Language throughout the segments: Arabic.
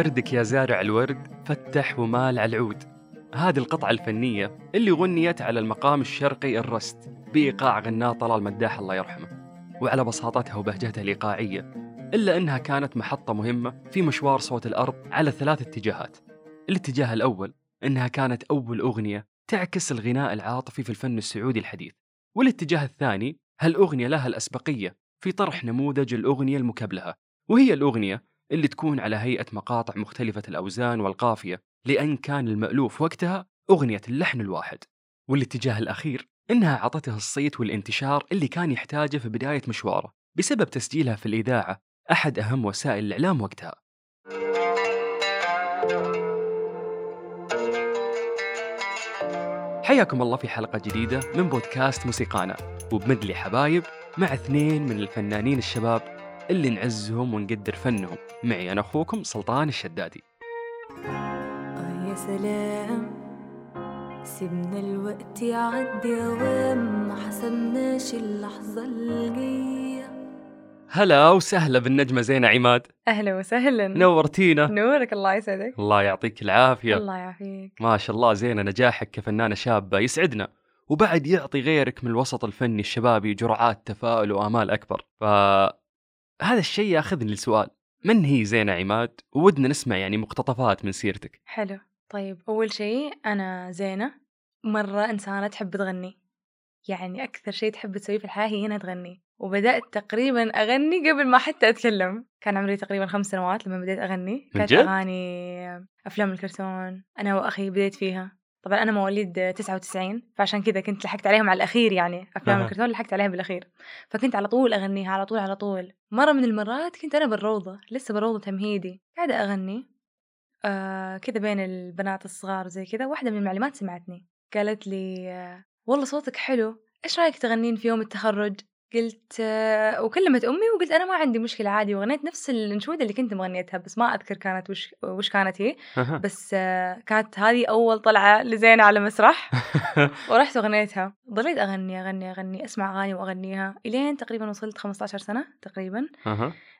وردك يا زارع الورد فتح ومال على العود. هذه القطعة الفنية اللي غنيت على المقام الشرقي الرست بإيقاع غناه طلال مداح الله يرحمه. وعلى بساطتها وبهجتها الإيقاعية إلا أنها كانت محطة مهمة في مشوار صوت الأرض على ثلاث اتجاهات. الاتجاه الأول أنها كانت أول أغنية تعكس الغناء العاطفي في الفن السعودي الحديث. والاتجاه الثاني هالأغنية لها الأسبقية في طرح نموذج الأغنية المكبلها وهي الأغنية اللي تكون على هيئة مقاطع مختلفة الأوزان والقافية. لأن كان المألوف وقتها أغنية اللحن الواحد. والاتجاه الأخير إنها عطته الصيت والانتشار اللي كان يحتاجه في بداية مشواره. بسبب تسجيلها في الإذاعة أحد أهم وسائل الإعلام وقتها. حياكم الله في حلقة جديدة من بودكاست موسيقانا. وبمدلي حبايب مع اثنين من الفنانين الشباب اللي نعزهم ونقدر فنهم. معي أنا أخوكم سلطان الشدادي. آه يا سلام. سيبنا الوقت يعدي وين ما حسبناش اللحظة الجاية. هلا وسهلا بالنجمة زينة عماد. أهلا وسهلا. نورتينا. نورك الله يسعدك. الله يعطيك العافية. الله يعافيك. ما شاء الله زينة نجاحك كفنانة شابة يسعدنا. وبعد يعطي غيرك من الوسط الفني الشبابي جرعات تفاؤل وآمال أكبر. ف هذا الشيء ياخذني لسؤال. من هي زينة عماد؟ ودنا نسمع يعني مقتطفات من سيرتك. حلو. طيب أول شيء أنا زينة. مرة إنسانة تحب تغني. يعني أكثر شيء تحب تسويه في الحياة هي انها تغني. وبدأت تقريبا أغني قبل ما حتى أتكلم. كان عمري تقريبا خمس سنوات لما بديت أغني. من كانت جد؟ أغاني أفلام الكرتون. أنا وأخي بديت فيها. طبعا أنا مواليد 99 فعشان كذا كنت لحقت عليهم على الأخير يعني أفلام أها. الكرتون لحقت عليها بالأخير. فكنت على طول أغنيها على طول على طول. مرة من المرات كنت أنا بالروضة لسه بالروضة تمهيدي. قاعدة أغني آه كذا بين البنات الصغار زي كذا واحدة من المعلمات سمعتني. قالت لي آه والله صوتك حلو إيش رأيك تغنين في يوم التخرج؟ قلت آه وكلمت أمي وقلت أنا ما عندي مشكلة عادي وغنيت نفس الانشوده اللي كنت مغنيتها بس ما أذكر كانت وش وش كانت هي. بس آه كانت هذه أول طلعة لزينة على مسرح ورحت وغنيتها. ضليت أغني أغني أغني أسمع أغاني وأغنيها إلين تقريبا وصلت 15 سنة تقريبا.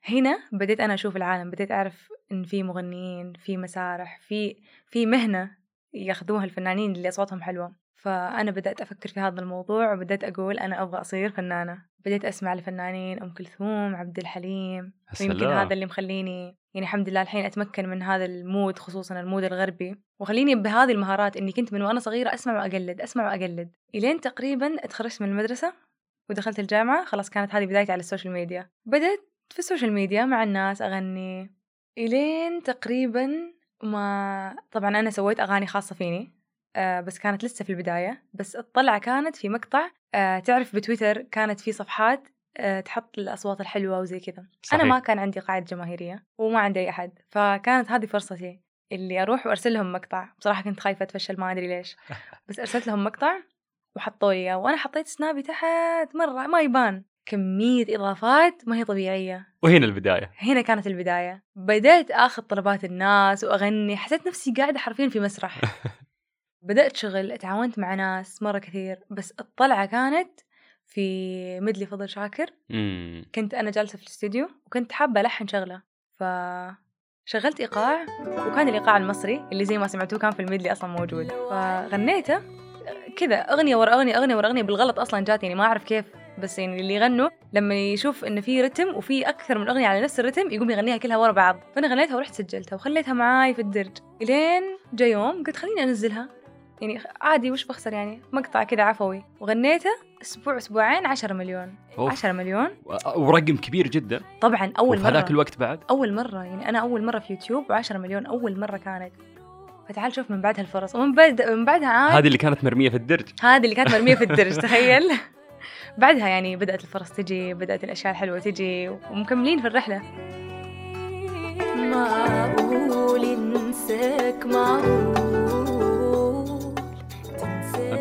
هنا بديت أنا أشوف العالم بديت أعرف إن في مغنيين في مسارح في في مهنة ياخذوها الفنانين اللي أصواتهم حلوة. فأنا بدأت أفكر في هذا الموضوع وبدأت أقول أنا أبغى أصير فنانة. بديت أسمع لفنانين أم كلثوم عبد الحليم ويمكن سلام. هذا اللي مخليني يعني الحمد لله الحين أتمكن من هذا ال mood خصوصا ال mood الغربي. وخليني بهذه المهارات إني كنت من وأنا صغيرة أسمع وأقلد أسمع وأقلد. إلين تقريبا اتخرجت من المدرسة ودخلت الجامعة. خلاص كانت هذه بدايتي على ال social media. بدأت في ال social media مع الناس أغني. إلين تقريبا ما طبعا أنا سويت أغاني خاصة فيني. آه بس كانت لسه في البداية. بس الطلعة كانت في مقطع آه تعرف بتويتر كانت في صفحات آه تحط الأصوات الحلوة وزي كذا. أنا ما كان عندي قاعدة جماهيرية وما عندي أي أحد. فكانت هذه فرصتي اللي أروح وأرسل لهم مقطع. بصراحة كنت خايفة أتفشل ما أدري ليش. بس أرسلت لهم مقطع وحطوا لي وأنا حطيت سنابي تحت مرة ما يبان. كمية إضافات ما هي طبيعية. وهنا البداية. هنا كانت البداية. بدأت آخذ طلبات الناس وأغني. حسيت نفسي قاعدة حرفيا في مسرح. بدأت شغل تعاونت مع ناس مرة كثير بس الطلعة كانت في مدلي فضل شاكر. مم. كنت أنا جالسة في الاستوديو وكنت حابة ألحن شغلة ف شغلت إيقاع وكان الإيقاع المصري اللي زي ما سمعتوه كان في الميدلي أصلا موجود. فغنيته كذا أغنية ورا أغنية أغنية ورا أغنية بالغلط أصلا جات يعني ما أعرف كيف بس يعني اللي يغنوا لما يشوف إن في رتم وفي أكثر من أغنية على نفس الرتم يقوم يغنيها كلها ورا بعض. فأنا غنيتها ورحت سجلتها وخليتها معاي في الدرج. إلين جاء يوم قلت خليني أنزلها. يعني عادي وش بخسر يعني؟ مقطع كذا عفوي. وغنيته أسبوع أسبوعين عشرة مليون. أوف. عشرة مليون. و- ورقم كبير جدا. طبعا أول وفي مرة. هذاك الوقت بعد؟ أول مرة. يعني أنا أول مرة في يوتيوب و10 مليون أول مرة كانت. فتعال شوف من بعدها الفرص ومن بعد من بعدها عاد هذه اللي كانت مرمية في الدرج. هذه اللي كانت مرمية في الدرج تخيل. بعدها يعني بدأت الفرص تجي بدأت الأشياء الحلوة تجي ومكملين في الرحلة. معقول انساك معقول.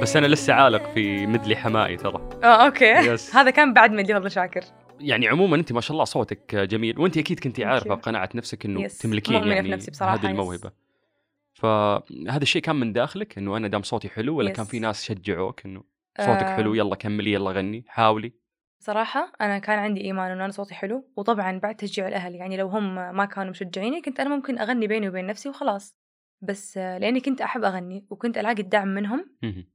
بس أنا لسه عالق في medley حبايب ترى آه okay yes. هذا كان بعد medley فضل شاكر يعني عموما أنت ما شاء الله صوتك جميل وأنت أكيد كنتي عارفة. بقناعه نفسك إنه Yes. تملكين يعني نفسي بصراحة، هذه. الموهبة فهذا الشيء كان من داخلك إنه أنا دام صوتي حلو ولا Yes. كان في ناس شجعوك إنه صوتك آه، حلو يلا كملي يلا غني حاولي صراحة أنا كان عندي إيمان إنه أنا صوتي حلو وطبعا بعد تشجيع الأهل يعني لو هم ما كانوا مشجعيني كنت أنا ممكن أغني بيني وبين نفسي وخلاص بس لأني كنت أحب أغني وكنت ألاقي الدعم منهم.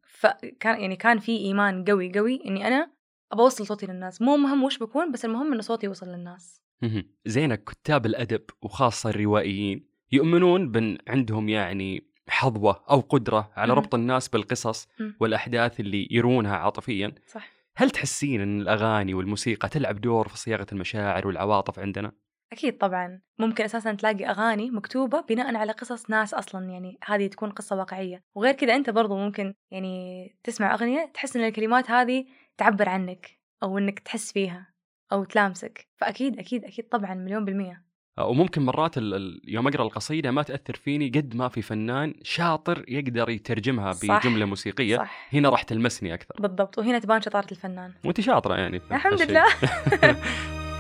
فكان يعني كان في إيمان قوي قوي أنا أبى أوصل صوتي للناس مو مهم وش بكون بس المهم إن صوتي يوصل للناس مهم. زين كتاب الأدب وخاصة الروائيين يؤمنون بأن عندهم يعني حظوة أو قدرة على. ربط الناس بالقصص. والأحداث اللي يرونها عاطفيا صح هل تحسين إن الأغاني والموسيقى تلعب دور في صياغة المشاعر والعواطف عندنا أكيد طبعا. ممكن أساسا تلاقي أغاني مكتوبة بناء على قصص ناس أصلا يعني هذه تكون قصة واقعية. وغير كذا أنت برضو ممكن يعني تسمع أغنية تحس إن الكلمات هذه تعبر عنك أو إنك تحس فيها أو تلامسك. فأكيد أكيد أكيد طبعا مليون بالمية. وممكن مرات ال- ال- يوم أقرأ القصيدة ما تأثر فيني قد ما في فنان شاطر يقدر يترجمها صح. بجملة موسيقية. صح. هنا راح تلمسني أكثر. بالضبط وهنا تبان شطارة الفنان. وأنت شاطرة يعني. الحمد. لله.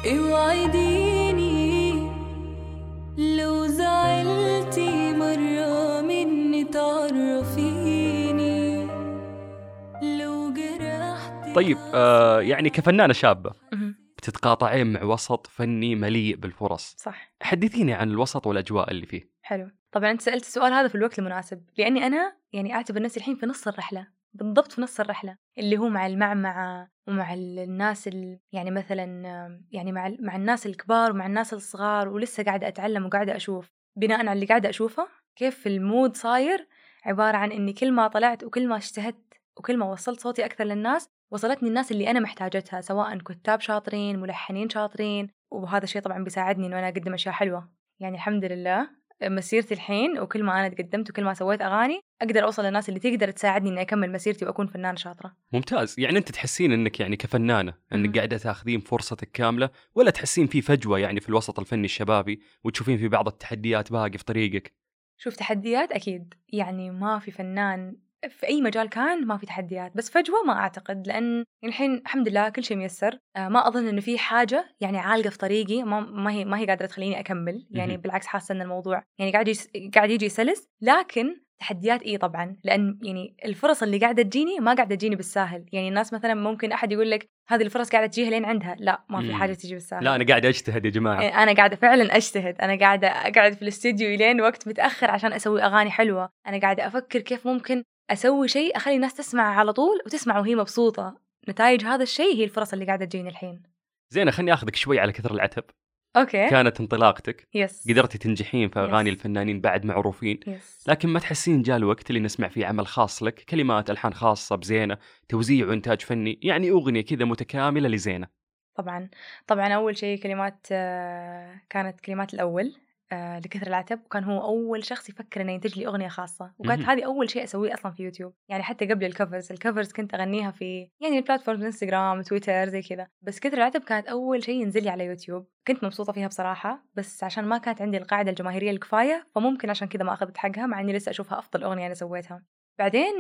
اوعديني لو زعلتي مرة مني تعرفيني. لو جرحتي طيب آه يعني كفنانة شابة مهم. بتتقاطعين مع وسط فني مليء بالفرص. صح. حدثيني عن الوسط والأجواء اللي فيه. حلو. طبعا انت سألت السؤال هذا في الوقت المناسب لأني أنا يعني أعتبر نفسي الحين في نص الرحلة. بالضبط في نص الرحلة اللي هو مع المعمعة ومع ال- الناس ال... يعني مثلا يعني مع مع الناس الكبار ومع الناس الصغار ولسه قاعدة أتعلم وقاعدة أشوف. بناء على اللي قاعدة أشوفه كيف المود صاير؟ عبارة عن إني كل ما طلعت وكل ما اجتهدت وكل ما وصلت صوتي أكثر للناس وصلتني الناس اللي أنا محتاجتها سواء كتاب شاطرين ملحنين شاطرين. وهذا الشيء طبعا بيساعدني إنه أنا أقدم أشياء حلوة. يعني الحمد لله مسيرتي الحين وكل ما أنا تقدمت وكل ما سويت أغاني أقدر أوصل للناس اللي تقدر تساعدني إني أكمل مسيرتي وأكون فنانه شاطرة. ممتاز. يعني أنت تحسين إنك يعني كفنانة إنك. قاعدة تاخذين فرصتك كاملة ولا تحسين في فجوة يعني في الوسط الفني الشبابي وتشوفين في بعض التحديات باقي في طريقك؟ شوف تحديات أكيد. يعني ما في فنان في أي مجال كان ما في تحديات بس فجوة ما أعتقد لأن الحين الحمد لله كل شيء ميسر. آه، ما أظن إنه في حاجة يعني عالقة في طريقي ما, ما هي ما هي قادرة تخليني أكمل. يعني. بالعكس حاسة إن الموضوع يعني قاعد يس... قاعد يجي سلس لكن تحديات إي طبعا لأن يعني الفرص اللي قاعدة تجيني ما قاعدة تجيني بالساهل. يعني الناس مثلا ممكن أحد يقول لك هذه الفرص قاعدة تجيها لين عندها. لا ما في. حاجة تجي بالساهل. لا أنا قاعد أجتهد يا جماعة. أنا قاعدة فعلا أجتهد. أنا قاعدة أقعد في الاستديو لين وقت متأخر عشان أسوي أغاني حلوة. أنا قاعدة أفكر كيف ممكن أسوي شيء أخلي الناس تسمع على طول وتسمع وهي مبسوطة. نتائج هذا الشيء هي الفرص اللي قاعدة تجيني الحين. زين خليني آخذك شوي على كثر العتب. okay. كانت انطلاقتك. yes. قدرتي تنجحين في أغاني yes. الفنانين بعد معروفين. yes. لكن ما تحسين جاء الوقت اللي نسمع فيه عمل خاص لك كلمات ألحان خاصة بزينة توزيع وإنتاج فني يعني أغنية كذا متكاملة لزينة. طبعا. طبعا أول شيء كلمات آه، كانت كلمات الأول. لكثر العتب وكان هو أول شخص يفكر إنه ينتج لي أغنية خاصة. وكانت. هذه أول شيء أسويه أصلا في يوتيوب يعني حتى قبل ال covers ال covers كنت أغنيها في يعني ال platform انستغرام تويتر زي كذا. بس كثر العتب كانت أول شيء ينزل لي على يوتيوب. كنت مبسوطة فيها بصراحة بس عشان ما كانت عندي القاعدة الجماهيرية الكفاية فممكن عشان كذا ما أخذت حقها مع إني لسه أشوفها أفضل أغنية أنا سويتها. بعدين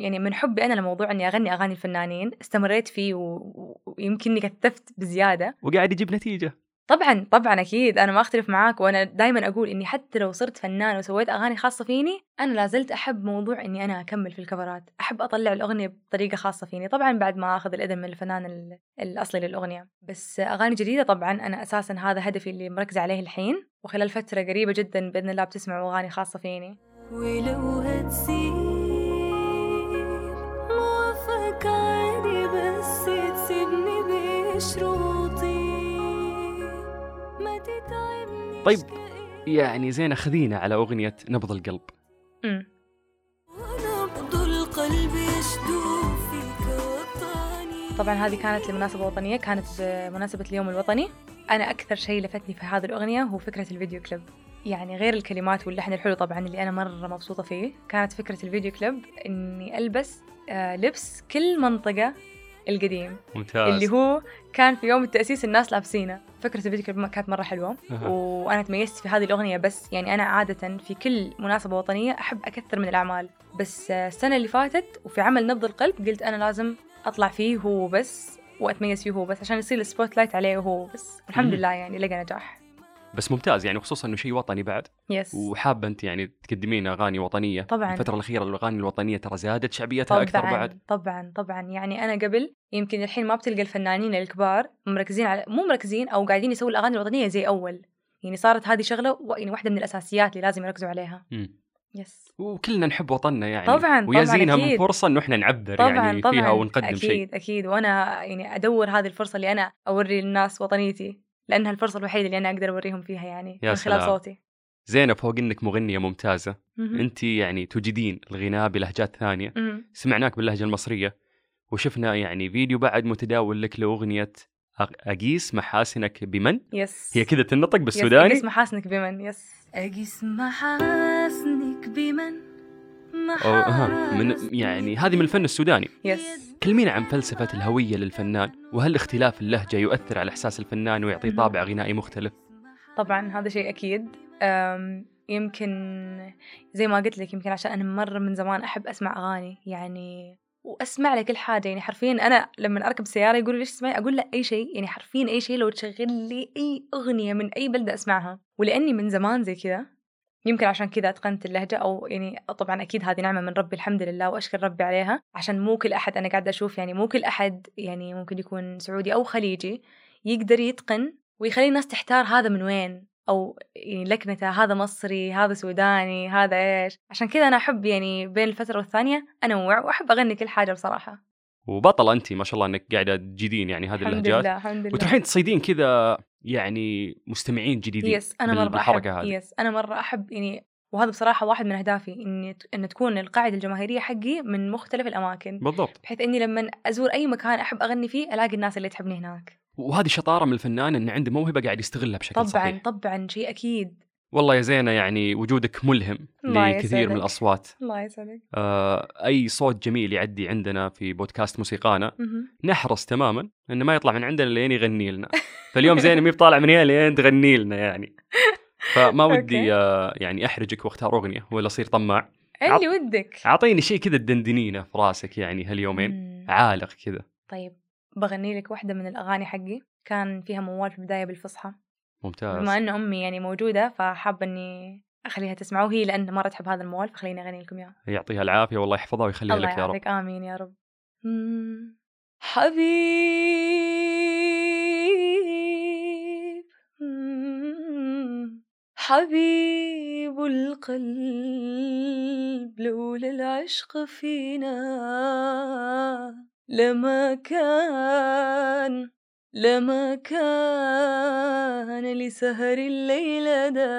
يعني من حبي أنا لموضوع إني أغني أغاني الفنانين استمريت فيه و- ويمكنني كثفت بزيادة. وقاعد يجيب نتيجة. طبعا طبعا أكيد أنا ما أختلف معاك وأنا دائما أقول إني حتى لو صرت فنان وسويت أغاني خاصة فيني أنا لازلت أحب موضوع إني أنا أكمل في الكفرات. أحب أطلع الأغنية بطريقة خاصة فيني. طبعا بعد ما آخذ الإذن من الفنان ال- الأصلي للأغنية. بس أغاني جديدة طبعا أنا أساسا هذا هدفي اللي مركزه عليه الحين. وخلال فترة قريبة جدا بإذن الله بتسمعوا أغاني خاصة فيني. ولو موافق عادي بس تسيبني بشروطي طيب، يعني زينه خذينا على أغنية نبض القلب. طبعا هذه كانت لمناسبة وطنية كانت بمناسبة اليوم الوطني. أنا أكثر شيء لفتني في هذه الأغنية هو فكرة الفيديو كليب. يعني غير الكلمات واللحن الحلو طبعا اللي أنا مرة مبسوطة فيه كانت فكرة الفيديو كليب إني ألبس آه لبس كل منطقة القديم ممتاز. اللي هو كان في يوم التأسيس الناس لابسينه. فكرة الفيديو كليب كانت مرة حلوة أها. وأنا تميزت في هذه الأغنية بس يعني أنا عادة في كل مناسبة وطنية أحب أكثر من الأعمال. بس السنة اللي فاتت وفي عمل نبض القلب قلت أنا لازم أطلع فيه هو بس وأتميز فيه هو بس عشان يصير ال spotlight عليه هو بس. الحمد. لله يعني لقى نجاح. بس ممتاز يعني خصوصا إنه شيء وطني بعد. yes وحابة أنت يعني تقدمين أغاني وطنية. طبعاً. الفترة الأخيرة الأغاني الوطنية ترى زادت شعبيتها أكثر طبعا بعد. طبعا طبعا. يعني أنا قبل يمكن الحين ما بتلقى الفنانين الكبار مركزين على مو مركزين أو قاعدين يسووا الأغاني الوطنية زي أول. يعني صارت هذه شغلة و- يعني واحدة من الأساسيات اللي لازم يركزوا عليها. مم. yes وكلنا نحب وطننا يعني. طبعاً، ويا زينها من. فرصة إنه إحنا نعبر طبعا يعني طبعا. فيها ونقدم أكيد شيء أكيد. وأنا يعني أدور هذه الفرصة اللي أنا أوري للناس وطنيتي. لأنها الفرصة الوحيدة اللي أنا أقدر أوريهم فيها يعني يا من خلال سلام. صوتي. زينب فوق إنك مغنية ممتازة. مهم. أنت يعني تجدين الغناء بلهجات ثانية. مهم. سمعناك باللهجة المصرية وشفنا يعني فيديو بعد متداول لك لأغنية أق- أقيس محاسنك بمن؟ يس. هي كذا تنطق يس بالسوداني؟ أقيس محاسنك بمن يس. أقيس محاسنك بمن؟ أو أها من يعني هذه من الفن السوداني. يس كلمينا عن فلسفة الهوية للفنان وهل اختلاف اللهجة يؤثر على إحساس الفنان ويعطيه مهم. طابع غنائي مختلف؟ طبعا هذا شيء أكيد. أم، يمكن زي ما قلت لك يمكن عشان أنا مرة من زمان أحب أسمع أغاني يعني وأسمع لك كل حاجة. يعني حرفيا أنا لما أركب سيارة يقولوا ليش تسمعي؟ أقول لا أي شيء. يعني حرفيا أي شيء لو تشغل لي أي أغنية من أي بلدة أسمعها. ولأني من زمان زي كذا يمكن عشان كذا أتقنت اللهجة أو يعني طبعا أكيد هذه نعمة من ربي الحمد لله وأشكر ربي عليها. عشان مو كل أحد أنا قاعدة أشوف يعني مو كل أحد يعني ممكن يكون سعودي أو خليجي يقدر يتقن ويخلي الناس تحتار هذا من وين؟ أو يعني لكنته هذا مصري هذا سوداني هذا إيش؟ عشان كذا أنا أحب يعني بين الفترة والثانية انوع وأحب أغني كل حاجة بصراحة. وبطلة أنت ما شاء الله أنك قاعدة تجيدين يعني هذه الحمد اللهجات. لله الحمد لله. وتروحين تصيدين كذا يعني مستمعين جديدين يس أنا مرة أحب هذه. يس أنا مرة أحب يعني وهذا بصراحة واحد من أهدافي إني إن تكون القاعدة الجماهيرية حقي من مختلف الأماكن. بالضبط. بحيث إني لما أزور أي مكان أحب أغني فيه ألاقي الناس اللي تحبني هناك. وهذه شطارة من الفنان أنه عنده موهبة قاعد يستغلها بشكل طبعا صحيح. طبعا شيء أكيد. والله يا زينة يعني وجودك ملهم لكثير من يسعدك. الأصوات. الله يسعدك. آه أي صوت جميل يعدي عندنا في بودكاست موسيقانا. نحرص تماما إنه ما يطلع من عندنا لين يغني لنا. فاليوم زين مي طالع من هنا لين تغني لنا يعني. فما ودي. آه، يعني أحرجك واختار أغنية ولا أصير طماع. اللي ودك. أعطيني شيء كذا تدندنينة في راسك يعني هاليومين. مم. عالق كذا. طيب بغني لك واحدة من الأغاني حقي. كان فيها موال في البداية بالفصحى. ممتاز. بما أن أمي يعني موجودة فحابة إني أخليها تسمعه وهي لأن مرة تحب هذا الموال فخليني أغني لكم إياه. يعطيها العافية والله يحفظها ويخليها لك يا رب. آمين يا رب. حبيب. حبيب القلب لولا العشق فينا لما كان لما كان لسهر الليلة داعي.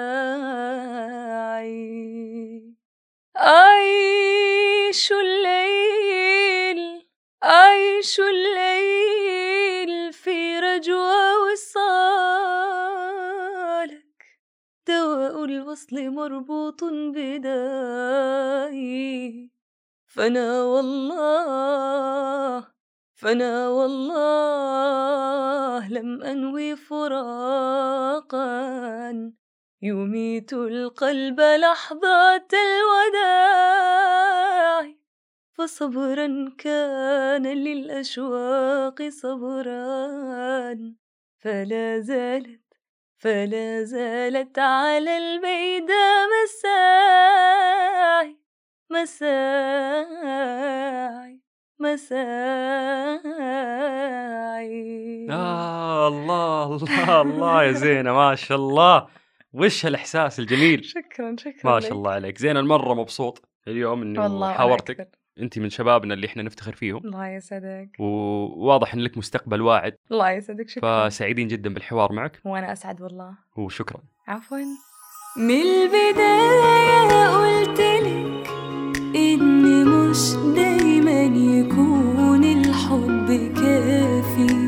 أعيش الليل أعيش الليل في رجوى وصالك. دواء الوصل مربوط بدائي فأنا والله فأنا والله لم أنوي فراقا يميت القلب لحظات الوداع فصبرا كان للأشواق صبرا فلا زالت فلا زالت على البيداء مساعي مساعي مساعي. آه الله الله الله يا زينة ما شاء الله. وش هالإحساس الجميل؟ شكرا شكرا ما شاء الله عليك. زين المرة مبسوط اليوم وأنا حاورتك. أنت من شبابنا اللي إحنا نفتخر فيهم. الله يسعدك. وواضح ان لك مستقبل واعد. الله يسعدك شكرا. فسعيدين جدا بالحوار معك. وأنا أسعد والله. وشكرا. عفوا. من البداية قلت لك إن مش دايما يكون الحب كافي.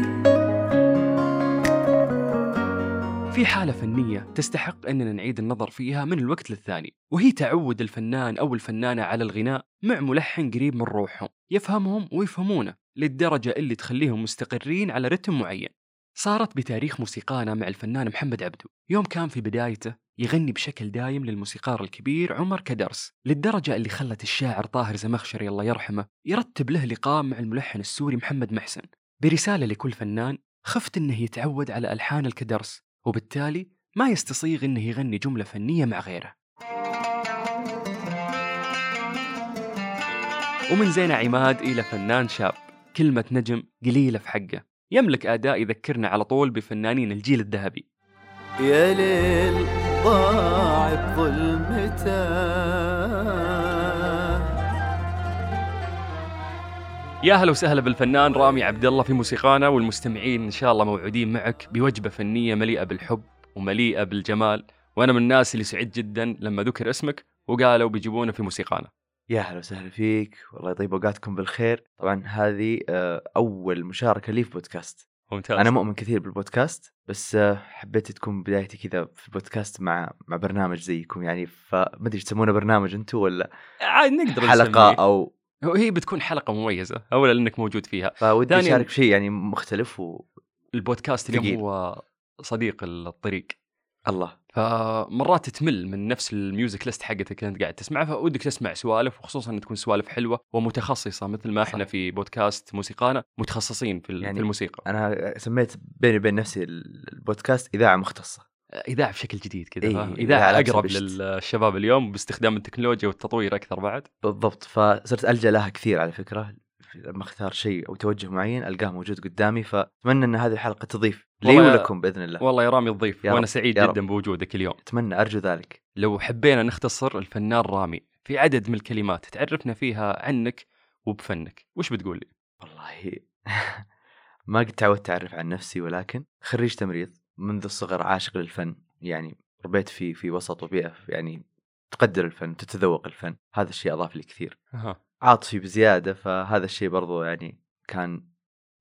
في حالة فنية تستحق أننا نعيد النظر فيها من الوقت للثاني وهي تعود الفنان أو الفنانة على الغناء مع ملحن قريب من روحهم يفهمهم ويفهمونه للدرجة اللي تخليهم مستقرين على رتم معين. صارت بتاريخ موسيقانا مع الفنان محمد عبدو يوم كان في بدايته يغني بشكل دايم للموسيقار الكبير عمر كدرس للدرجة اللي خلت الشاعر طاهر زمخشري الله يرحمه يرتب له لقاء مع الملحن السوري محمد محسن. برسالة لكل فنان خفت إنه يتعود على ألحان الكدرس وبالتالي ما يستصيغ إنه يغني جملة فنية مع غيره. ومن زين عماد إلى فنان شاب كلمة نجم قليلة في حقه. يملك أداء يذكرنا على طول بفنانين الجيل الذهبي. يا ليل ضاع بظلمته يا هلا وسهلا بالفنان رامي عبد الله في موسيقانا والمستمعين إن شاء الله موعودين معك بوجبة فنية مليئة بالحب ومليئة بالجمال وأنا من الناس اللي سعيد جدا لما ذكر اسمك وقالوا بيجيبونا في موسيقانا. يا هلا وسهلا فيك والله يطيب أوقاتكم بالخير. طبعا هذه آه، أول مشاركة لي في بودكاست. ممتاز أنا مؤمن كثير بالبودكاست بس آه، حبيت تكون بدايتي كذا في البودكاست مع مع برنامج زيكم يعني فما ادري تسمونه برنامج أنتم ولا عاد نقدر حلقة نسميه. أو هي بتكون حلقة مميزة اولا انك موجود فيها فودي أشارك بشيء يعني مختلف و... البودكاست اليوم ثقيل. هو صديق الطريق الله فمرات تمل من نفس ال music list حقتك اللي انت قاعد تسمعها فودك تسمع سوالف وخصوصا إن تكون سوالف حلوة ومتخصصة مثل ما إحنا. في بودكاست موسيقانا متخصصين في, يعني في الموسيقى. أنا سميت بيني وبين نفسي البودكاست إذاعة مختصة. إذاعة بشكل جديد كذا إيه، إذاعة أقرب بشت. للشباب اليوم باستخدام التكنولوجيا والتطوير أكثر بعد. بالضبط فصرت ألجأ لها كثير على فكرة. لما اختار شيء أو توجه معين ألقاه موجود قدامي فأتمنى إن هذه الحلقة تضيف لي ولكم بإذن الله. والله يا رامي يا وأنا سعيد جدا رب. بوجودك اليوم. أتمنى أرجو ذلك. لو حبينا نختصر الفنان رامي في عدد من الكلمات تعرفنا فيها عنك وبفنك وش بتقول لي؟ والله ما قد تعودت أعرف عن نفسي ولكن خريج تمريض منذ الصغر عاشق للفن يعني ربيت في في وسط وبيئه يعني تقدر الفن تتذوق الفن هذا الشيء أضاف لي كثير. أها. عاطفي بزيادة فهذا الشيء برضو يعني كان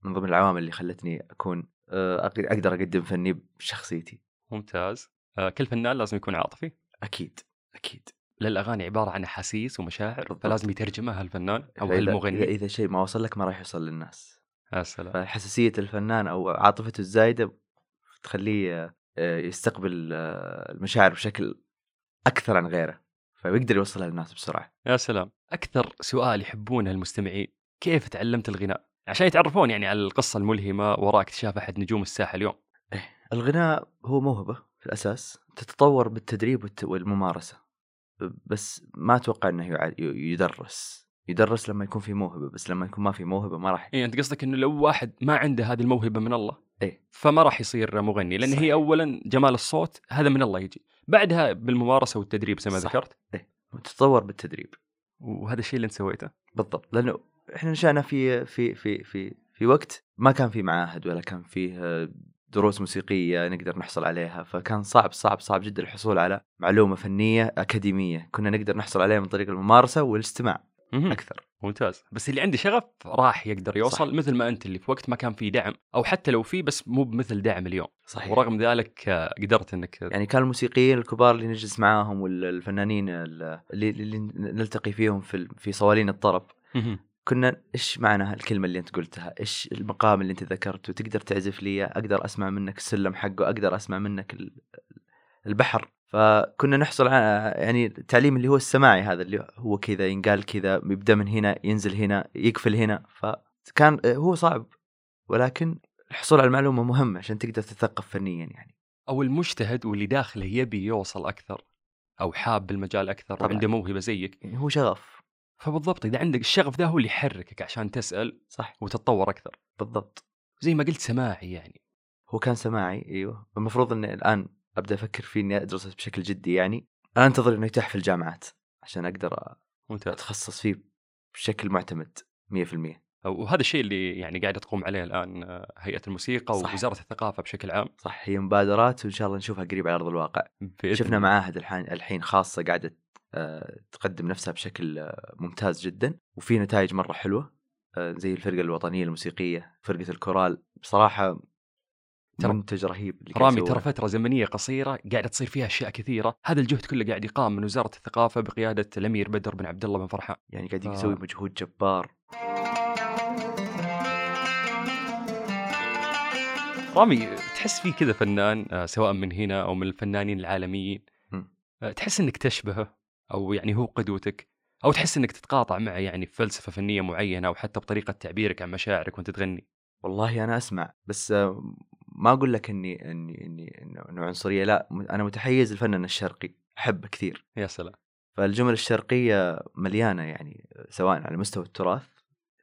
من ضمن العوامل اللي خلتني أكون آه، أقدر أقدم فني بشخصيتي. ممتاز. آه، كل فنان لازم يكون عاطفي؟ أكيد أكيد. للأغاني عبارة عن أحاسيس ومشاعر بالضبط. فلازم يترجمها الفنان أو إذا- إذا, المغني إذا شيء ما وصل لك ما راح يوصل للناس. يا سلام. فحساسية الفنان أو عاطفته الزايدة تخليه آه، يستقبل المشاعر بشكل أكثر عن غيره. فيقدر يوصلها للناس بسرعة. يا سلام. أكثر سؤال يحبونه المستمعين كيف تعلمت الغناء؟ عشان يتعرفون يعني على القصة الملهمة وراء اكتشاف أحد نجوم الساحة اليوم. الغناء هو موهبة في الأساس تتطور بالتدريب والممارسة. بس ما أتوقع إنه يدرس. يدرس لما يكون في موهبة بس لما يكون ما في موهبة ما راح يعني أنت قصدك إنه لو واحد ما عنده هذه الموهبة من الله إيه. فما راح يصير مغني لأن صحيح. هي اولا جمال الصوت هذا من الله يجي. بعدها بالممارسة والتدريب زي ما. ذكرت. تتطور بالتدريب. وهذا الشيء اللي انت سويته. بالضبط لأنه إحنا نشأنا في في في في في وقت ما كان في معاهد ولا كان فيه آه، دروس موسيقية نقدر نحصل عليها فكان صعب صعب صعب جدا الحصول على معلومة فنية أكاديمية. كنا نقدر نحصل عليها من طريق الممارسة والاستماع مهم. ممتاز بس اللي عنده شغف راح يقدر يوصل صح. مثل ما أنت اللي في وقت ما كان في دعم أو حتى لو في بس مو بمثل دعم اليوم صحيح ورغم ذلك آه، قدرت إنك يعني كان الموسيقيين الكبار اللي نجلس معاهم والفنانين اللي, اللي نلتقي فيهم في في صوالين الطرب. كنا إيش معنى الكلمة اللي أنت قلتها؟ إيش المقام اللي أنت ذكرته؟ تقدر تعزف لي؟ أقدر أسمع منك السلم حقه، أقدر أسمع منك ال- البحر، فكنا نحصل على يعني التعليم اللي هو السماعي هذا اللي هو كذا ينقال كذا يبدأ من هنا ينزل هنا يقفل هنا. فكان هو صعب ولكن الحصول على المعلومة مهمه عشان تقدر تثقف فنيا يعني. أو المجتهد واللي داخله يبي يوصل أكثر أو حاب المجال أكثر طبعاً. وعنده موهبة زيك. يعني هو شغف. فبالضبط إذا عندك الشغف ذا هو اللي يحركك عشان تسأل صح. وتتطور أكثر. بالضبط. زي ما قلت سماعي يعني. هو كان سماعي أيوه. المفروض اني الآن أبدأ أفكر فيه إني أدرس بشكل جدي يعني. أنتظر إنه يتاح في الجامعات عشان أقدر ممتاز. أتخصص فيه بشكل معتمد 100% وهذا الشيء اللي يعني قاعدة تقوم عليه الآن آه، هيئة الموسيقى صح. ووزارة الثقافة بشكل عام. صح هي مبادرات وإن شاء الله نشوفها قريب على أرض الواقع. بإذن شفنا. معاهد الحين الحين خاصة قاعدة آه، تقدم نفسها بشكل آه، ممتاز جدا. وفي نتائج مرة حلوة زي الفرقة الوطنية الموسيقية فرقة الكورال. بصراحة ترى- منتج رهيب اللي رامي. ترى فترة زمنية قصيرة قاعدة تصير فيها أشياء كثيرة، هذا الجهد كله قاعد يقام من وزارة الثقافة بقيادة الأمير بدر بن عبد الله بن فرحان. يعني قاعد يسوي مجهود جبار رامي تحس في كذا فنان آه، سواء من هنا أو من الفنانين العالميين. آه، تحس إنك تشبهه أو يعني هو قدوتك أو تحس إنك تتقاطع معه يعني في فلسفة فنية معينة أو حتى بطريقة تعبيرك عن مشاعرك وأنت تغني. والله أنا أسمع بس آه، ما أقول لك إني إني إني انه عنصرية لا أنا متحيز الفنان الشرقي أحبه كثير. يا سلام. فالجمل الشرقية مليانة يعني سواء على مستوى التراث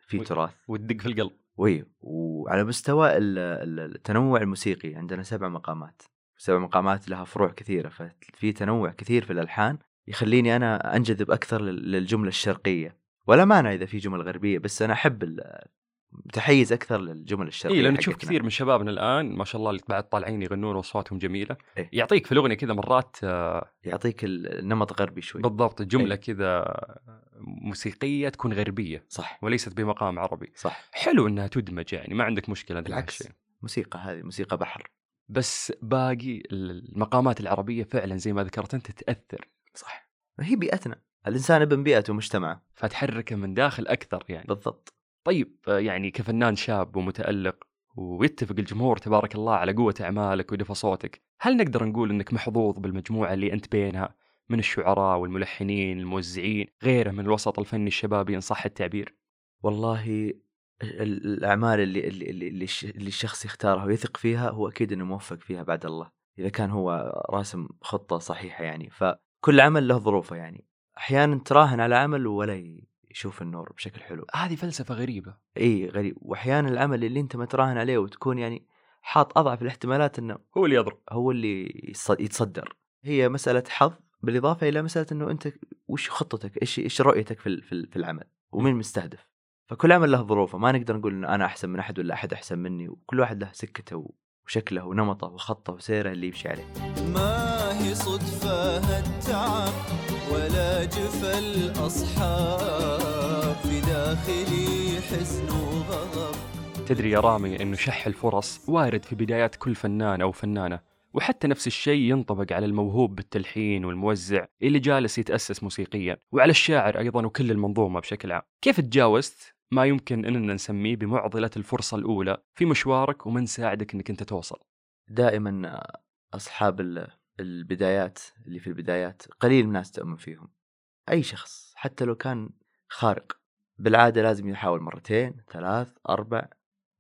في تراث. وتدق في القلب. وي وعلى مستوى ال- ال- التنوع الموسيقي عندنا سبع مقامات. سبع مقامات لها فروع كثيرة ففي تنوع كثير في الألحان يخليني أنا أنجذب أكثر لل- للجملة الشرقية. ولا مانع إذا في جمل غربية بس أنا أحب متحيز أكثر للجمل الشرقية اي لأن تشوف. كثير من شبابنا الآن ما شاء الله اللي بعد طالعين يغنون وأصواتهم جميلة. إيه. يعطيك في الأغنية كذا مرات آه، يعطيك ال- النمط غربي شوي. بالضبط جملة إيه. كذا موسيقية تكون غربية. صح. وليست بمقام عربي. صح. حلو إنها تدمج يعني ما عندك مشكلة بالعكس. بهالشيء. موسيقى هذه موسيقى بحر. بس باقي المقامات العربية فعلا زي ما ذكرت أنت تأثر. صح. هي بيئتنا. الإنسان ابن بيئته ومجتمعه فتحركه من داخل أكثر يعني. بالضبط. طيب يعني كفنان شاب ومتألق ويتفق الجمهور تبارك الله على قوة أعمالك ودفى صوتك هل نقدر نقول إنك محظوظ بالمجموعة اللي أنت بينها؟ من الشعراء والملحنين الموزعين غيره من الوسط الفني الشبابي إن صح التعبير؟ والله ال- الأعمال اللي اللي اللي, اللي الش- اللي الشخص يختارها ويثق فيها هو أكيد إنه موفق فيها بعد الله إذا كان هو راسم خطة صحيحة يعني. فكل عمل له ظروفه يعني. أحيانا تراهن على عمل ولا يشوف النور بشكل حلو. هذه فلسفة غريبة. إي غريب. وأحيانا العمل اللي أنت ما تراهن عليه وتكون يعني حاط أضعف الاحتمالات إنه هو اللي يضرب. هو اللي يتصدر. هي مسألة حظ بالإضافة إلى مسألة إنه أنت وش خطتك؟ إيش إيش رؤيتك في ال- في ال- في العمل؟ ومين مستهدف؟ فكل عمل له ظروفه. ما نقدر نقول إنه أنا أحسن من أحد ولا أحد أحسن مني. وكل واحد له سكته وشكله ونمطه وخطه وسيره اللي يمشي عليه. ما هي صدفة هالتعب جفا الأصحاب في داخلي حزن وغضب. تدري يا رامي إنه شح الفرص وارد في بدايات كل فنان أو فنانة وحتى نفس الشيء ينطبق على الموهوب بالتلحين والموزع اللي جالس يتأسس موسيقيا وعلى الشاعر أيضا وكل المنظومة بشكل عام. كيف تجاوزت؟ ما يمكن إننا نسميه بمعضلة الفرصة الأولى في مشوارك ومن ساعدك إنك أنت توصل. دائما أصحاب ال- البدايات اللي في البدايات قليل الناس تؤمن فيهم. أي شخص حتى لو كان خارق. بالعادة لازم يحاول مرتين ثلاث أربع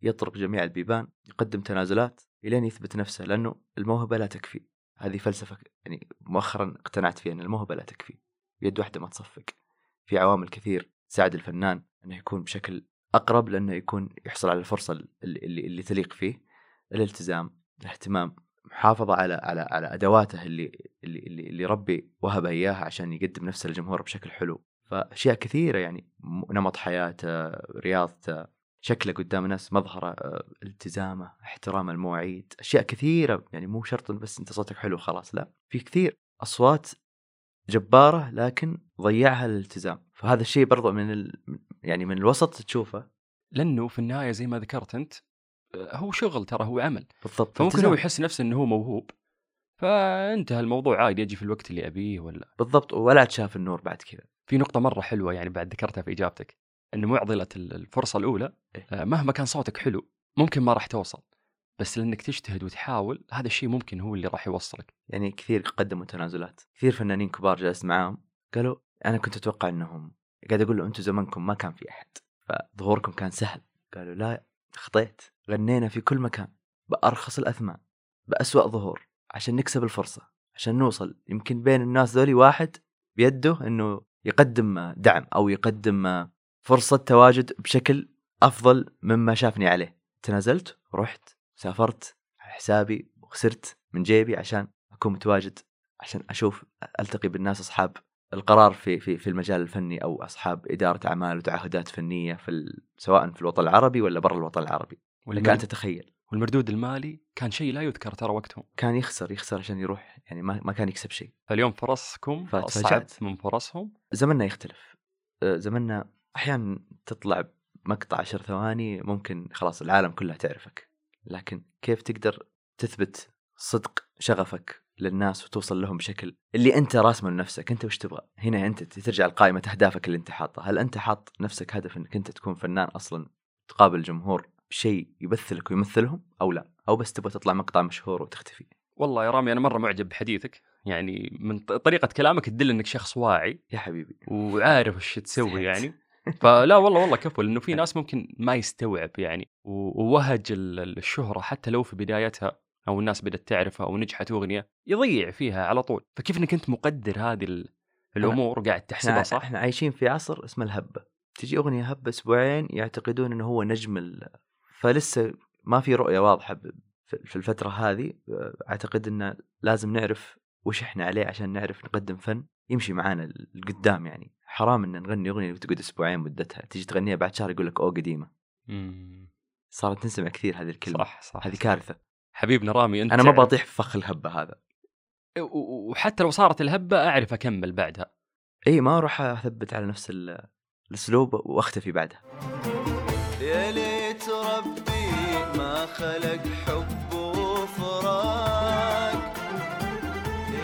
يطرق جميع البيبان يقدم تنازلات إلين يثبت نفسه لأنه الموهبة لا تكفي. هذه فلسفة يعني مؤخرا اقتنعت فيها إن الموهبة لا تكفي. يد واحدة ما تصفق. في عوامل كثير تساعد الفنان إنه يكون بشكل أقرب لأنه يكون يحصل على الفرصة اللي, اللي, اللي تليق فيه. الالتزام الاهتمام محافظة على على على أدواته اللي اللي اللي, ربي وهبها إياها عشان يقدم نفسه للجمهور بشكل حلو. فأشياء كثيرة يعني نمط حياته رياضته شكله قدام الناس مظهره آه، التزامه احترام المواعيد أشياء كثيرة. يعني مو شرط بس أنت صوتك حلو خلاص لا. في كثير أصوات جبارة لكن ضيعها الالتزام فهذا الشيء برضو من ال... يعني من الوسط تشوفه. لأنه في النهاية زي ما ذكرت أنت هو شغل ترى هو عمل. بالضبط فممكن. هو يحس نفسه إنه هو موهوب. فانتهى الموضوع عادي يجي في الوقت اللي أبيه ولا. بالضبط ولا تشاف النور بعد كذا. في نقطة مرة حلوة يعني بعد ذكرتها في إجابتك أن معضلة ال- الفرصة الأولى إيه. آه، مهما كان صوتك حلو ممكن ما راح توصل. بس لأنك تجتهد وتحاول هذا الشيء ممكن هو اللي راح يوصلك. يعني كثير قدموا تنازلات. كثير فنانين كبار جلست معاهم قالوا أنا كنت أتوقع إنهم قاعد أقول له أنتم زمنكم ما كان في أحد فظهوركم كان سهل. قالوا لا خطيت غنينا في كل مكان بأرخص الأثمان بأسوأ ظهور عشان نكسب الفرصة عشان نوصل. يمكن بين الناس ذولي واحد بيده إنه يقدم دعم أو يقدم فرصة تواجد بشكل أفضل مما شافني عليه. تنازلت رحت سافرت على حسابي وخسرت من جيبي عشان أكون متواجد عشان أشوف ألتقي بالناس أصحاب. القرار في في في المجال الفني أو أصحاب إدارة أعمال وتعهدات فنية في ال... سواء في الوطن العربي ولا برا الوطن العربي. لك ان. تتخيل. والمردود المالي كان شيء لا يذكر ترى وقتهم. كان يخسر يخسر عشان يروح يعني ما ما كان يكسب شيء. فاليوم فرصكم. صعب من فرصهم؟ زمننا يختلف. زمننا أحيانا تطلع مقطع عشر ثواني ممكن خلاص العالم كلها تعرفك. لكن كيف تقدر تثبت صدق شغفك للناس وتوصل لهم بشكل اللي أنت راسمه لنفسك. أنت وش تبغى؟ هنا أنت ترجع لقائمه اهدافك اللي أنت حاطها هل أنت حاط نفسك هدف إنك أنت تكون فنان أصلا تقابل الجمهور بشيء يمثلك ويمثلهم أو لا؟ أو بس تبغى تطلع مقطع مشهور وتختفي؟ والله يا رامي أنا مرة معجب بحديثك. يعني من ط- طريقة كلامك تدل أنك شخص واعي يا حبيبي. وعارف وش تسوي. يعني. فلا والله والله كفو لأنه في ناس ممكن ما يستوعب يعني. ووهج ال- الشهرة حتى لو في بدايتها أو الناس بدأت تعرفها أو نجحت أغنية يضيع فيها على طول. فكيف إنك أنت مقدر هذه ال- الأمور وقاعد تحسبها صح؟ إحنا عايشين في عصر اسمه الهبة. تجي أغنية هبة أسبوعين يعتقدون إنه هو نجم ال... فلسه ما في رؤية واضحة في الفترة هذه. أعتقد إنه لازم نعرف وش إحنا عليه عشان نعرف نقدم فن يمشي معانا لقدام يعني. حرام إن نغني أغنية وتقعد أسبوعين مدتها. تجي تغنيها بعد شهر يقول لك أوه قديمة. صارت تنسمع كثير هذه الكلمة. صح صح هذه. كارثة. حبيبنا رامي أنت أنا ما تعرف- بطيح في فخ الهبة هذا. و- وحتى لو صارت الهبة أعرف أكمل بعدها. اي ما أروح أثبت على نفس ال- الأسلوب وأختفي بعدها. يا ليت ربي ما خلق حب وفراق.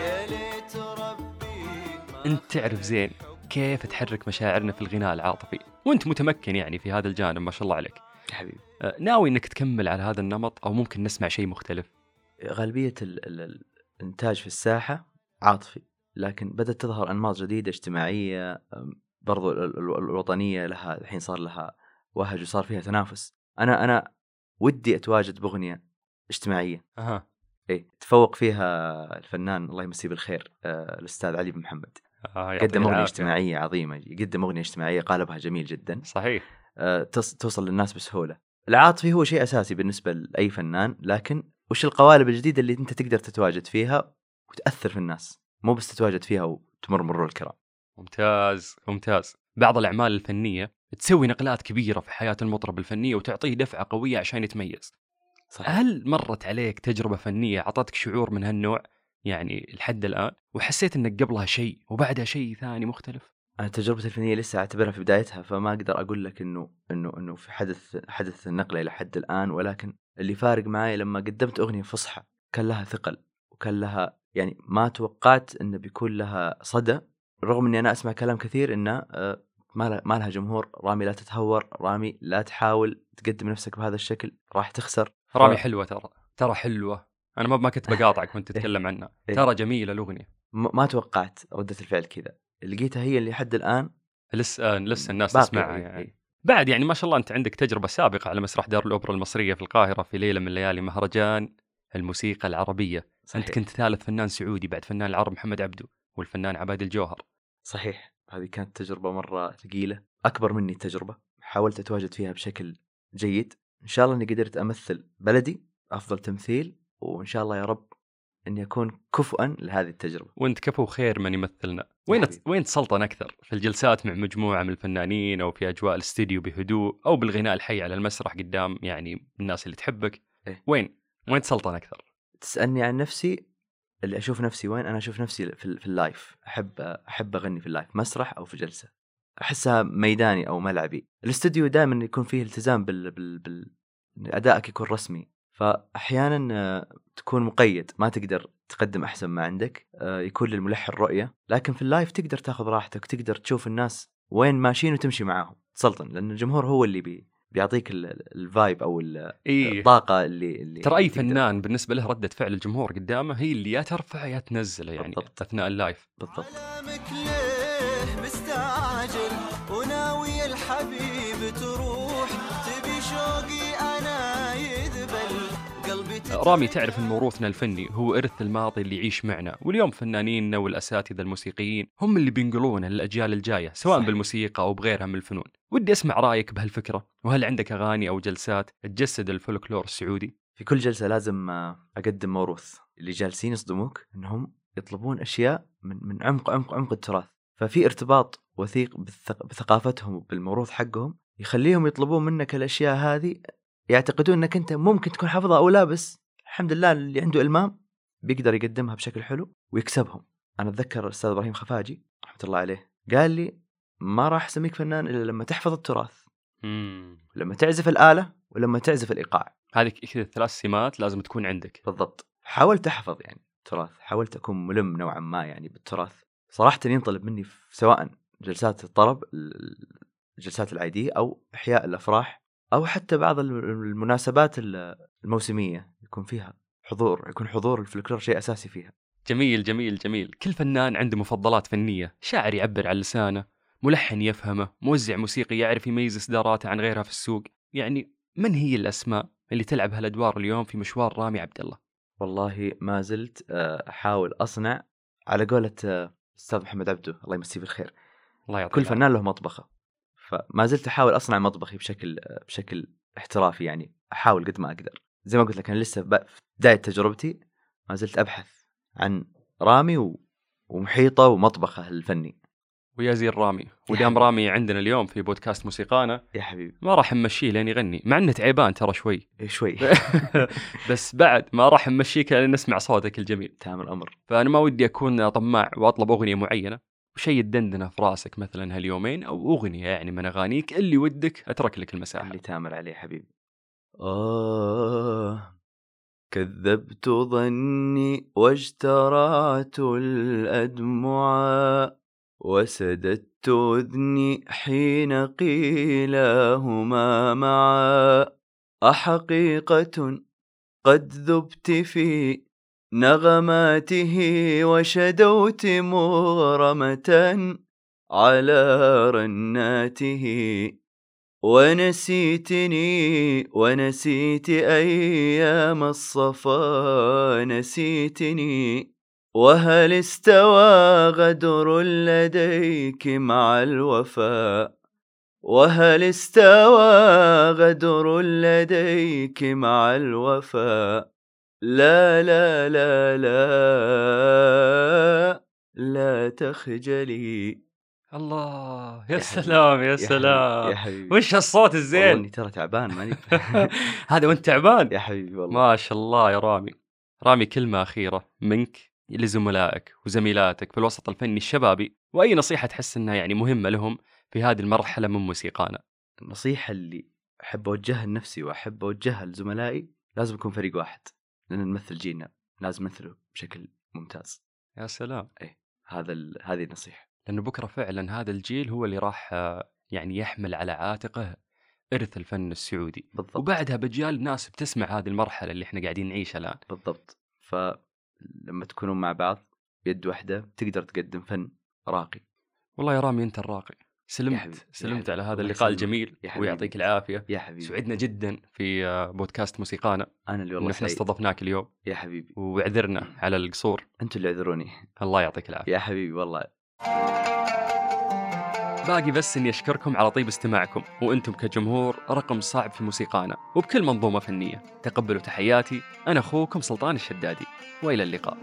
يا ليت ربي ما أنت تعرف زين كيف تحرك مشاعرنا في الغناء العاطفي؟ وأنت متمكن يعني في هذا الجانب ما شاء الله عليك. يا حبيبي. أه، ناوي إنك تكمل على هذا النمط أو ممكن نسمع شيء مختلف؟ غالبية ال- ال- الإنتاج في الساحة عاطفي لكن بدأت تظهر أنماط جديدة اجتماعية برضو ال- ال- الوطنية لها الحين صار لها وهج وصار فيها تنافس. أنا أنا ودي أتواجد باغنيه اجتماعية. أها. اي تفوق فيها الفنان الله يمسيه بالخير آه، الأستاذ علي بن محمد. آه قدم أغنية. اجتماعية عظيمة يقدم أغنية اجتماعية قالبها جميل جدا. صحيح. توصل للناس بسهولة. العاطفي هو شيء أساسي بالنسبة لأي فنان، لكن وش القوالب الجديدة اللي أنت تقدر تتواجد فيها وتأثر في الناس، مو بس تتواجد فيها وتمر مرور الكرام. ممتاز ممتاز بعض الأعمال الفنية تسوي نقلات كبيرة في حياة المطرب الفنية وتعطيه دفعة قوية عشان يتميز صحيح. هل مرت عليك تجربة فنية أعطتك شعور من هالنوع يعني لحد الآن وحسيت إنك قبلها شيء وبعدها شيء ثاني مختلف أنا تجربتي الفنية لسه أعتبرها في بدايتها فما أقدر أقول لك إنه إنه إنه في حدث حدث النقلة إلى حد الآن ولكن اللي فارق معي لما قدمت أغنية فصحى كان لها ثقل وكان لها يعني ما توقعت إنه بيكون لها صدى رغم إني أنا أسمع كلام كثير إنه آه، ما لها, ما لها جمهور رامي لا تتهور رامي لا تحاول تقدم نفسك بهذا الشكل راح تخسر. ف- رامي حلوة ترى ترى حلوة. أنا ما ما كنت بقاطعك وانت إيه. تتكلم عنها. إيه. ترى جميلة الأغنية. ما ما توقعت ردة الفعل كذا. لقيتها هي اللي حد الآن لسه لسه الناس. تسمعها يعني. إيه. بعد يعني ما شاء الله أنت عندك تجربة سابقة على مسرح دار الأوبرا المصرية في القاهرة في ليلة من ليالي مهرجان الموسيقى العربية. صحيح. انت كنت ثالث فنان سعودي بعد فنان العرب محمد عبده والفنان عبادي الجوهر. صحيح. هذه كانت تجربة مرة ثقيلة أكبر مني التجربة. حاولت أتواجد فيها بشكل جيد. إن شاء الله أني قدرت أمثل بلدي أفضل تمثيل وإن شاء الله يا رب أني أكون كفؤا لهذه التجربة. وأنت كفو خير من يمثلنا. وين حبيبي. وين تسلطن أكثر؟ في الجلسات مع مجموعة من الفنانين أو في أجواء الاستديو بهدوء أو بالغناء الحي على المسرح قدام يعني الناس اللي تحبك. إيه. وين؟ وين تسلطن أكثر؟ تسألني عن نفسي اللي أشوف نفسي وين أنا أشوف نفسي في, في ال live. أحب أحب أغني في ال live مسرح أو في جلسة. أحسها ميداني أو ملعبي. الاستوديو دائما يكون فيه التزام بال, بال, بال... إن أدائك يكون رسمي. فأحيانا آه، تكون مقيد ما تقدر تقدم أحسن ما عندك آه، يكون للملحن رؤية. لكن في ال live تقدر تاخذ راحتك تقدر تشوف الناس وين ماشيين وتمشي معاهم تسلطن لأن الجمهور هو اللي بي بيعطيك ال- ال- ال vibe أو ال- اي الطاقة اللي, اللي ترى أي فنان بالنسبة له ردة فعل الجمهور قدامه هي اللي يا ترفعه يا تنزله يعني بالضبط. أثناء اللايف. بالضبط. مستعجل وناوي الحبيب رامي تعرف إن موروثنا الفني هو إرث الماضي اللي يعيش معنا واليوم فنانيننا والاساتذه الموسيقيين هم اللي بينقلونه للأجيال الجاية سواء صحيح. بالموسيقى أو بغيرها من الفنون. ودي أسمع رأيك بهالفكرة وهل عندك أغاني أو جلسات تجسد الفولكلور السعودي؟ في كل جلسة لازم آه، أقدم موروث. اللي جالسين يصدموك إنهم يطلبون أشياء من من عمق عمق عمق التراث. ففي ارتباط وثيق بثقافتهم وبالموروث حقهم يخليهم يطلبون منك الأشياء هذه يعتقدون إنك أنت ممكن تكون حافظها أو لا بس الحمد لله اللي عنده إلمام بيقدر يقدمها بشكل حلو ويكسبهم. أنا أتذكر الأستاذ إبراهيم خفاجي رحمة الله عليه قال لي ما راح أسميك فنان إلا لما تحفظ التراث. مم. لما تعزف الآلة ولما تعزف الإيقاع. هذه كذا ثلاث سمات لازم تكون عندك. بالضبط. حاولت احفظ يعني التراث حاولت اكون ملم نوعا ما يعني بالتراث. صراحة ينطلب مني سواء جلسات الطرب ال- الجلسات العاديه أو إحياء الأفراح أو حتى بعض الم- المناسبات ال- الموسمية. يكون فيها حضور يكون حضور الفلكلور شيء أساسي فيها. جميل جميل جميل. كل فنان عنده مفضلات فنية. شاعر يعبر عن لسانه ملحن يفهمه موزع موسيقي يعرف يميز إصداراته عن غيرها في السوق. يعني من هي الأسماء اللي تلعب هالأدوار اليوم في مشوار رامي عبد الله؟ والله ما زلت آه، أحاول أصنع على قولة آه، أستاذ محمد عبده. الله يمسيه بالخير. الله يعطيك كل. فنان له مطبخه. فما زلت أحاول أصنع مطبخي بشكل آه، بشكل احترافي يعني. أحاول قد ما أقدر. زي ما قلت لك أنا لسه في بداية تجربتي ما زلت أبحث عن رامي و... ومحيطة ومطبخه الفني. ويا زين رامي. ودام. رامي عندنا اليوم في بودكاست موسيقانا. يا حبيبي. ما راح نمشيه لين يغني مع إنه تعبان ترى شوي. إيه شوي. بس بعد ما راح نمشيك لين نسمع صوتك الجميل. تام الأمر. فأنا ما ودي أكون طماع وأطلب أغنية معينة. وشيء يدندنه في راسك مثلا هاليومين أو أغنية يعني من أغانيك اللي ودك أترك لك المساحة. اللي تامر عليه حبيبي. آه كذبت ظني واجترعت الأدمعا وسددت أذني حين قيلاهما معا. أحقيقة قد ذبت في نغماته وشدوت مغرمة على رناته. ونسيتني ونسيت أيام الصفا نسيتني. وهل استوى غدر لديك مع الوفاء وهل استوى غدر لديك مع الوفاء لا لا لا لا لا تخجلي. الله يا يا سلام يا سلام. يا حبيبي. وش هالصوت الزين؟ إني ترى تعبان ماني هذا وأنت تعبان؟ يا حبيبي والله. ما شاء الله يا رامي. رامي كلمة أخيرة منك لزملائك وزميلاتك في الوسط الفني الشبابي وأي نصيحة تحس أنها يعني مهمة لهم في هذه المرحلة من موسيقانا؟ النصيحة اللي أحب أوجهها لنفسي وأحب أوجهها لزملائي لازم يكون فريق واحد لأن نمثل جيلنا لازم نمثله بشكل ممتاز. يا سلام. هذا ال... هذه النصيحة. لأنه بكرة فعلا هذا الجيل هو اللي راح آه، يعني يحمل على عاتقه إرث الفن السعودي. بالضبط. وبعدها بجيال ناس بتسمع هذه المرحلة اللي إحنا قاعدين نعيشها الآن. بالضبط. فلما تكونون مع بعض بيد واحدة تقدر تقدم فن راقي. والله يا رامي أنت الراقي. سلمت سلمت. على هذا اللقاء. الجميل يا حبيبي. ويعطيك العافية. يا حبيبي. سعدنا جدا في آه، بودكاست موسيقانا. أنا اللي والله إحنا استضفناك اليوم. يا حبيبي. واعذرنا على القصور. أنتوا اللي اعذروني الله يعطيك العافية. يا حبيبي والله باقي بس إني أشكركم على طيب استماعكم وأنتم كجمهور رقم صعب في موسيقانا وبكل منظومة فنية. تقبلوا تحياتي أنا أخوكم سلطان الشدادي. وإلى اللقاء.